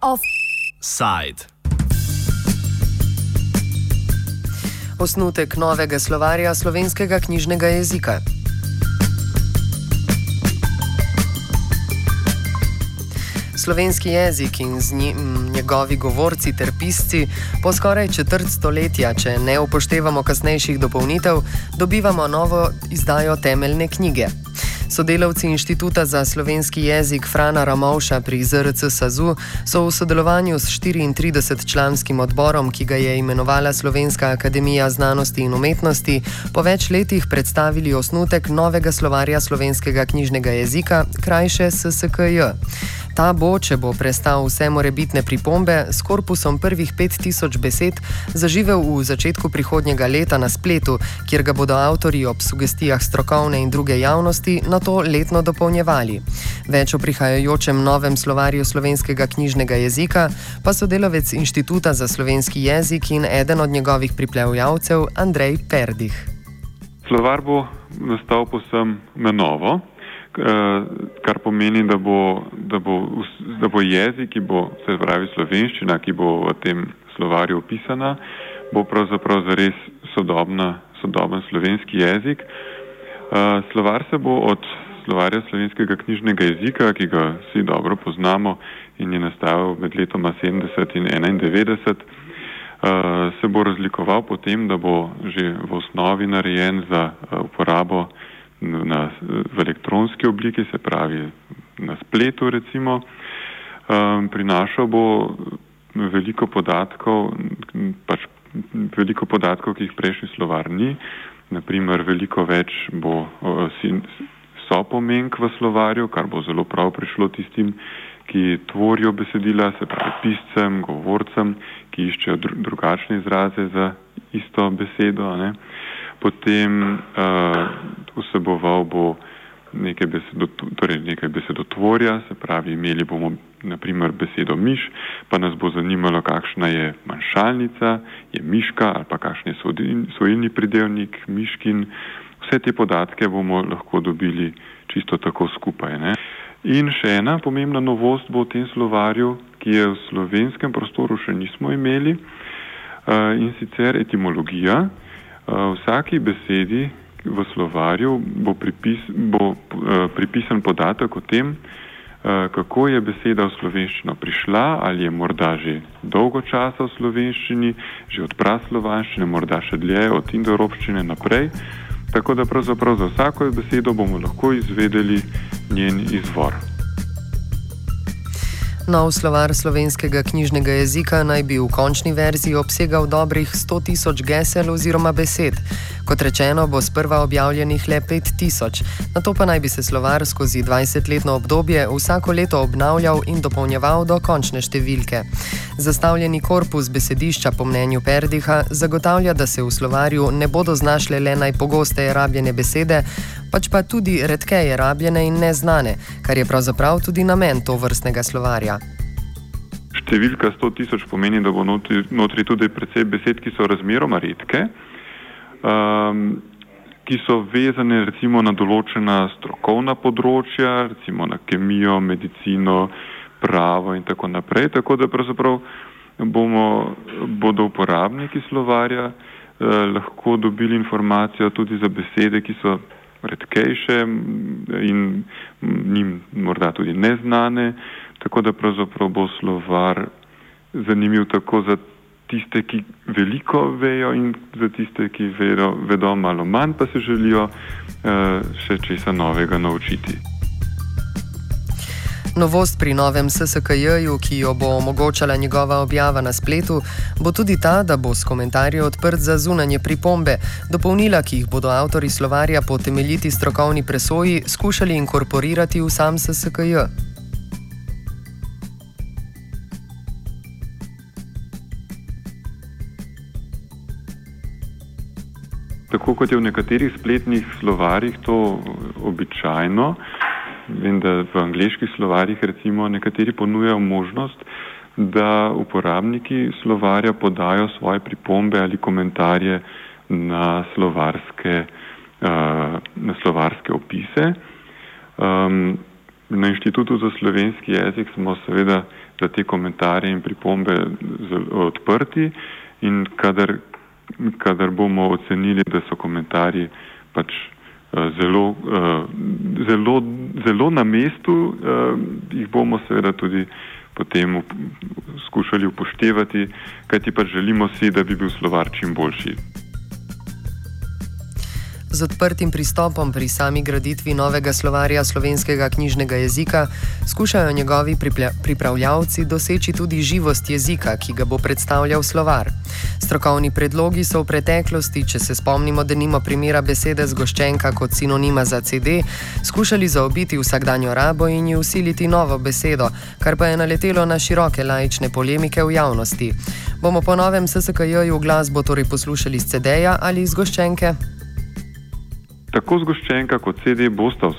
Offside. Osnutek novega slovarja slovenskega knjižnega jezika. Slovenski jezik in z njim njegovi govorci ter pisci po skoraj četrt stoletja, če ne upoštevamo kasnejših dopolnitev, dobivamo novo izdajo temeljne knjige. Sodelavci Inštituta za slovenski jezik Frana Ramovša pri ZRC SAZU so v sodelovanju s 34-članskim odborom, ki ga je imenovala Slovenska akademija znanosti in umetnosti, po več letih predstavili osnutek novega slovarja slovenskega knjižnega jezika, krajše SSKJ. Ta bo, če bo prestal vse morebitne pripombe, s korpusom prvih 5000 besed zaživel v začetku prihodnjega leta na spletu, kjer ga bodo avtori ob sugestijah strokovne in druge javnosti na to letno dopolnjevali. Več o prihajajočem novem slovarju slovenskega knjižnega jezika pa sodelavec Inštituta za slovenski jezik in eden od njegovih priplevljavcev Andrej Perdih. Slovar bo nastal posem na novo. Eh, kar pomeni, da bo, da bo, da bo jezik, ki bo, se pravi slovenščina, ki bo v tem slovarju opisana, bo pravzaprav zares sodobna, sodoben slovenski jezik. Eh, slovar se bo od slovarja slovenskega knjižnega jezika, ki ga vsi dobro poznamo in je nastajal med letoma 70 in 91, eh, se bo razlikoval potem, da bo že v osnovi narejen za uporabo na, v elektronski obliki, se pravi na spletu recimo, prinašal bo veliko podatkov, pač veliko podatkov, ki jih prejšnji slovar ni, naprimer veliko več bo so pomenk v slovarju, kar bo zelo prav prišlo tistim, ki tvorijo besedila, se pravi piscem, govorcem, ki iščejo drugačne izraze za isto besedo. Ne. Potem uh, vseboval bo nekaj, besedo, torej nekaj besedotvorja, se pravi, imeli bomo naprimer besedo miš, pa nas bo zanimalo, kakšna je manjšalnica, je miška ali pa kakšen je svojilni pridelnik miškin. Vse te podatke bomo lahko dobili čisto tako skupaj. Ne? In še ena pomembna novost bo v tem slovarju, ki je v slovenskem prostoru še nismo imeli, uh, in sicer etimologija. Uh, vsaki besedi, v slovarju bo, pripis, bo uh, pripisan podatek o tem, uh, kako je beseda v slovenščino prišla, ali je morda že dolgo časa v slovenščini, že od praslovanščine, morda še dlje od indoeuropščine naprej. Tako da pravzaprav za vsako besedo bomo lahko izvedeli njen izvor. Nov slovar slovenskega knjižnega jezika naj bi v končni verziji obsegal dobrih 100 tisoč gesel oziroma besed. Kot rečeno, bo sprva objavljenih le 5000, na to pa naj bi se slovar skozi 20-letno obdobje vsako leto obnavljal in dopolnjeval do končne številke. Zastavljeni korpus besedišča po mnenju Perdiha zagotavlja, da se v slovarju ne bodo znašle le najpogosteje rabljene besede, pač pa tudi redkeje rabljene in neznane, kar je pravzaprav tudi namen to vrstnega slovarja. Številka 100 tisoč pomeni, da bo notri, notri tudi precej besed, ki so razmeroma redke um, ki so vezane recimo na določena strokovna področja, recimo na kemijo, medicino, pravo in tako naprej. Tako da pravzaprav bomo, bodo uporabniki slovarja eh, lahko dobili informacijo tudi za besede, ki so redkejše in njim morda tudi neznane, tako da pravzaprav bo slovar zanimiv tako za tiste, ki veliko vejo in za tiste, ki vedo, vedo malo manj, pa se želijo uh, še česa novega naučiti. Novost pri novem SSKJ-ju, ki jo bo omogočala njegova objava na spletu, bo tudi ta, da bo s komentarji odprt za zunanje pripombe, dopolnila, ki jih bodo avtori slovarja po temeljiti strokovni presoji skušali inkorporirati v sam SSKJ. Tako kot je v nekaterih spletnih slovarjih to običajno, vem, da v angliških slovarjih recimo nekateri ponujajo možnost, da uporabniki slovarja podajo svoje pripombe ali komentarje na slovarske, uh, na slovarske opise. Um, na Inštitutu za slovenski jezik smo seveda za te komentarje in pripombe odprti in kadar, kadar bomo ocenili, da so komentarji pač uh, zelo, uh, zelo, zelo na mestu, uh, jih bomo seveda tudi potem skušali upoštevati, kajti pa želimo si, da bi bil slovar čim boljši. Z odprtim pristopom pri sami graditvi novega slovarja slovenskega knjižnega jezika skušajo njegovi pripravljavci doseči tudi živost jezika, ki ga bo predstavljal slovar. Strokovni predlogi so v preteklosti, če se spomnimo, da nima primera besede zgoščenka kot sinonima za CD, skušali zaobiti vsakdanjo rabo in ji usiliti novo besedo, kar pa je naletelo na široke laične polemike v javnosti. Bomo po novem SSKJ-ju glasbo torej poslušali z CD-ja ali z goščenke? Tako zgoščenka kot CD bosta,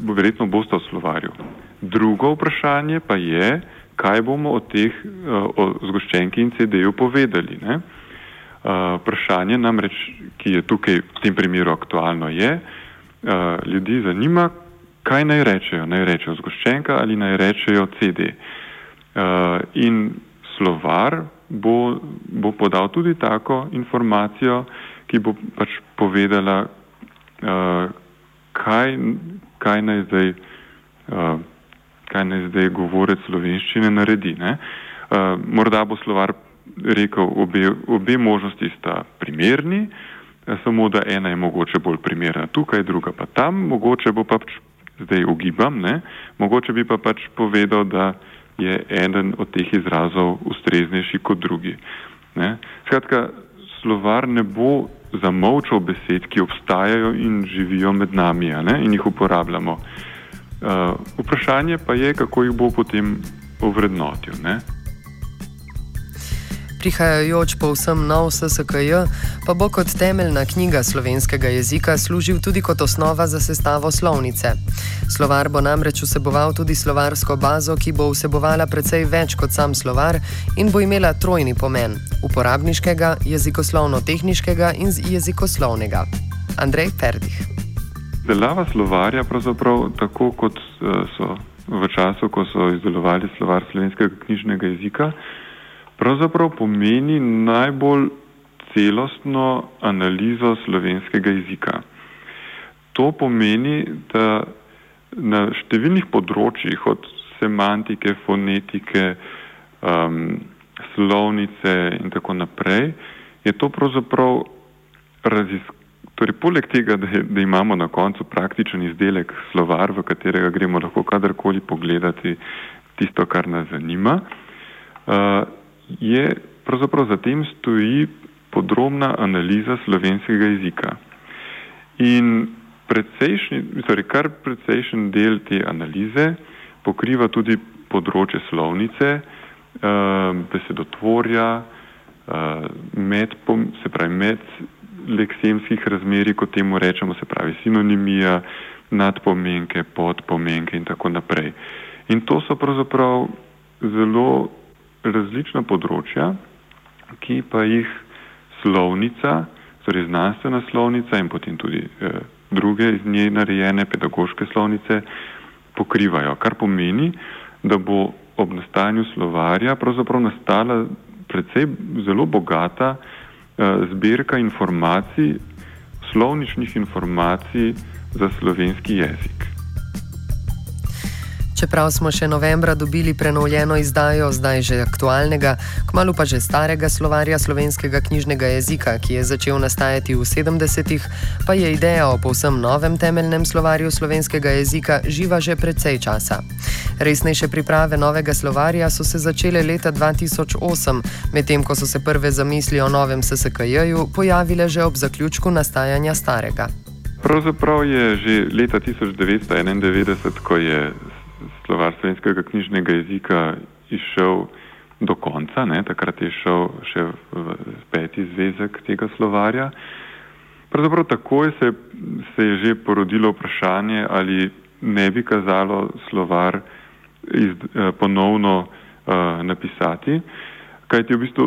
verjetno bosta v slovarju. Drugo vprašanje pa je, kaj bomo o teh o zgoščenki in CD-ju povedali. Ne? Vprašanje namreč, ki je tukaj v tem primeru aktualno, je, ljudi zanima, kaj naj rečejo. Naj rečejo zgoščenka ali naj rečejo CD. In slovar bo, bo podal tudi tako informacijo, ki bo pač povedala, uh, kaj, kaj, naj zdaj, uh, kaj naj zdaj govorec slovenščine naredi. Uh, morda bo slovar rekel, obe, obe možnosti sta primerni, samo da ena je mogoče bolj primerna tukaj, druga pa tam, mogoče bo pač zdaj ugibam, ne? mogoče bi pa pač povedal, da je eden od teh izrazov ustreznejši kot drugi. Ne? Skratka, slovar ne bo zamolčal besed, ki obstajajo in živijo med nami in jih uporabljamo. Uh, vprašanje pa je, kako jih bo potem ovrednotil. Ne? Prihajajoč povsem nov SSKJ pa bo kot temeljna knjiga slovenskega jezika služil tudi kot osnova za sestavo slovnice. Slovar bo namreč vseboval tudi slovarsko bazo, ki bo vsebovala precej več kot sam slovar in bo imela trojni pomen: uporabniškega, jezikoslovno-tehničnega in jezikoslovnega. Andrej Perdih. Delava slovarja, tako kot eh, so v času, ko so izdelovali slovar slovenskega knjižnega jezika, pravzaprav pomeni najbolj celostno analizo slovenskega jezika. To pomeni, da na številnih področjih, od semantike, fonetike, um, slovnice in tako naprej, je to pravzaprav raziskanje. Torej, poleg tega, da, je, da imamo na koncu praktičen izdelek, slovar, v katerega gremo lahko kadarkoli pogledati tisto, kar nas zanima, uh, je pravzaprav za tem stoji podrobna analiza slovenskega jezika. In precejšnji, torej kar precejšen del te analize pokriva tudi področje slovnice, uh, besedotvorja, uh, med, se pravi med leksemskih razmeri, kot temu rečemo, se pravi sinonimija, nadpomenke, podpomenke in tako naprej. In to so pravzaprav zelo različna področja, ki pa jih slovnica, torej znanstvena slovnica in potem tudi eh, druge iz nje narejene pedagoške slovnice pokrivajo, kar pomeni, da bo ob nastajanju slovarja pravzaprav nastala predvsej zelo bogata eh, zbirka informacij, slovničnih informacij za slovenski jezik. Čeprav smo še novembra dobili prenovljeno izdajo, zdaj že aktualnega, kmalo pa že starega slovarja slovenskega knjižnega jezika, ki je začel nastajati v 70-ih, pa je ideja o povsem novem temeljnem slovarju slovenskega jezika živa že precej časa. Resnejše priprave novega slovarja so se začele leta 2008, medtem ko so se prve zamisli o novem SSKJ-ju pojavile že ob zaključku nastajanja starega. Pravzaprav je že leta 1991, ko je slovar slovenskega knjižnega jezika išel do konca, ne, takrat je šel še v peti zvezek tega slovarja. Pravzaprav takoj se, se je že porodilo vprašanje, ali ne bi kazalo slovar iz, eh, ponovno uh, napisati, kajti v bistvu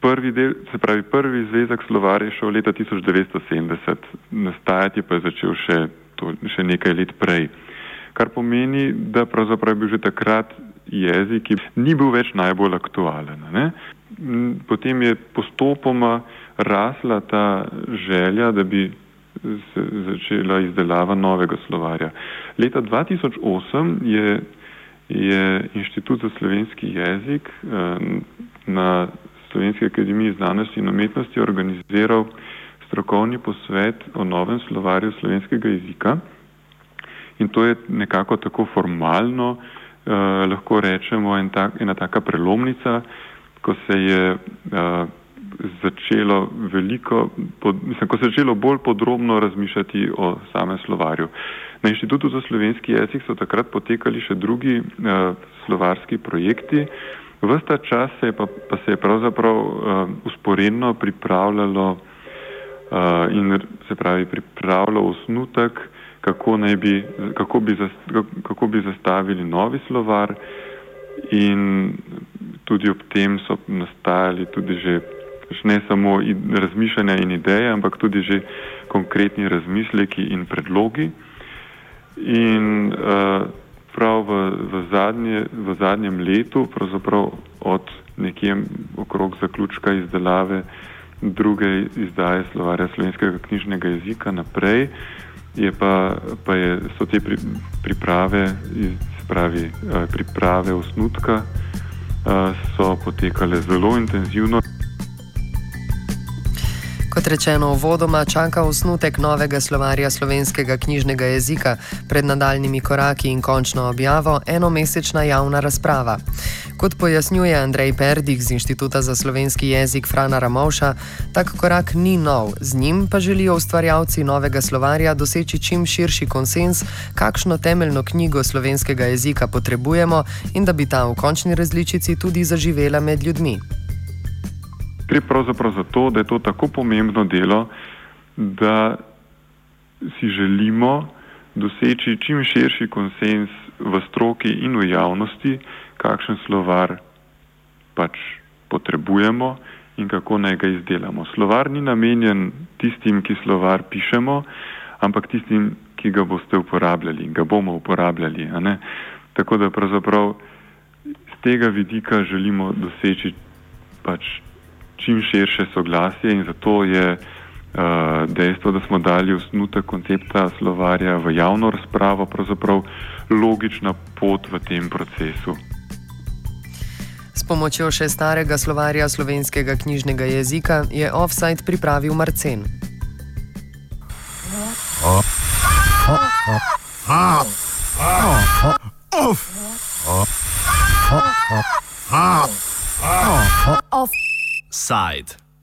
prvi del, se pravi, prvi zvezek slovarja je šel leta 1970, nastajati pa je začel še, to, še nekaj let prej. Kar pomeni, da pravzaprav je bil že takrat jezik, ki ni bil več najbolj aktualen. Ne? Potem je postopoma rasla ta želja, da bi se začela izdelava novega slovarja. Leta 2008 je, je Inštitut za slovenski jezik eh, na Slovenski akademiji znanosti in umetnosti organiziral strokovni posvet o novem slovarju slovenskega jezika. In to je nekako tako formalno, eh, lahko rečemo, en tak, ena taka prelomnica, ko se je eh, začelo veliko, pod, mislim, ko se je začelo bolj podrobno razmišljati o samem slovarju. Na Inštitutu za slovenski jezik so takrat potekali še drugi eh, slovarski projekti, eh, Vsta čas se je pa, pa se je pravzaprav uh, usporedno pripravljalo uh, in se pravi pripravljalo osnutek, kako, bi, kako, bi kako bi zastavili novi slovar in tudi ob tem so nastajali tudi že ne samo razmišljanja in ideje, ampak tudi že konkretni razmisleki in predlogi. In, uh, prav v, v, zadnje, v zadnjem letu, pravzaprav od nekje okrog zaključka izdelave druge izdaje slovarja slovenskega knjižnega jezika naprej, je pa, pa je, so te pri, priprave, spravi, eh, priprave osnutka, eh, so potekale zelo intenzivno. Kot rečeno, uvodoma čaka osnutek novega slovarja slovenskega knjižnega jezika, pred nadaljnimi koraki in končno objavo enomesečna javna razprava. Kot pojasnjuje Andrej Perdik z Inštituta za slovenski jezik Frana Ramovša, tak korak ni nov, z njim pa želijo ustvarjalci novega slovarja doseči čim širši konsens, kakšno temeljno knjigo slovenskega jezika potrebujemo in da bi ta v končni različici tudi zaživela med ljudmi. Gre pravzaprav za to, da je to tako pomembno delo, da si želimo doseči čim širši konsens v stroki in v javnosti, kakšen slovar pač potrebujemo in kako naj ga izdelamo. Slovar ni namenjen tistim, ki slovar pišemo, ampak tistim, ki ga boste uporabljali in ga bomo uporabljali. Tako da pravzaprav z tega vidika želimo doseči pač čim širše soglasje in zato je uh, dejstvo, da smo dali osnutek koncepta slovarja v javno razpravo, pravzaprav logična pot v tem procesu. S pomočjo še starega slovarja slovenskega knjižnega jezika je offside pripravil Marcen. Off. Side.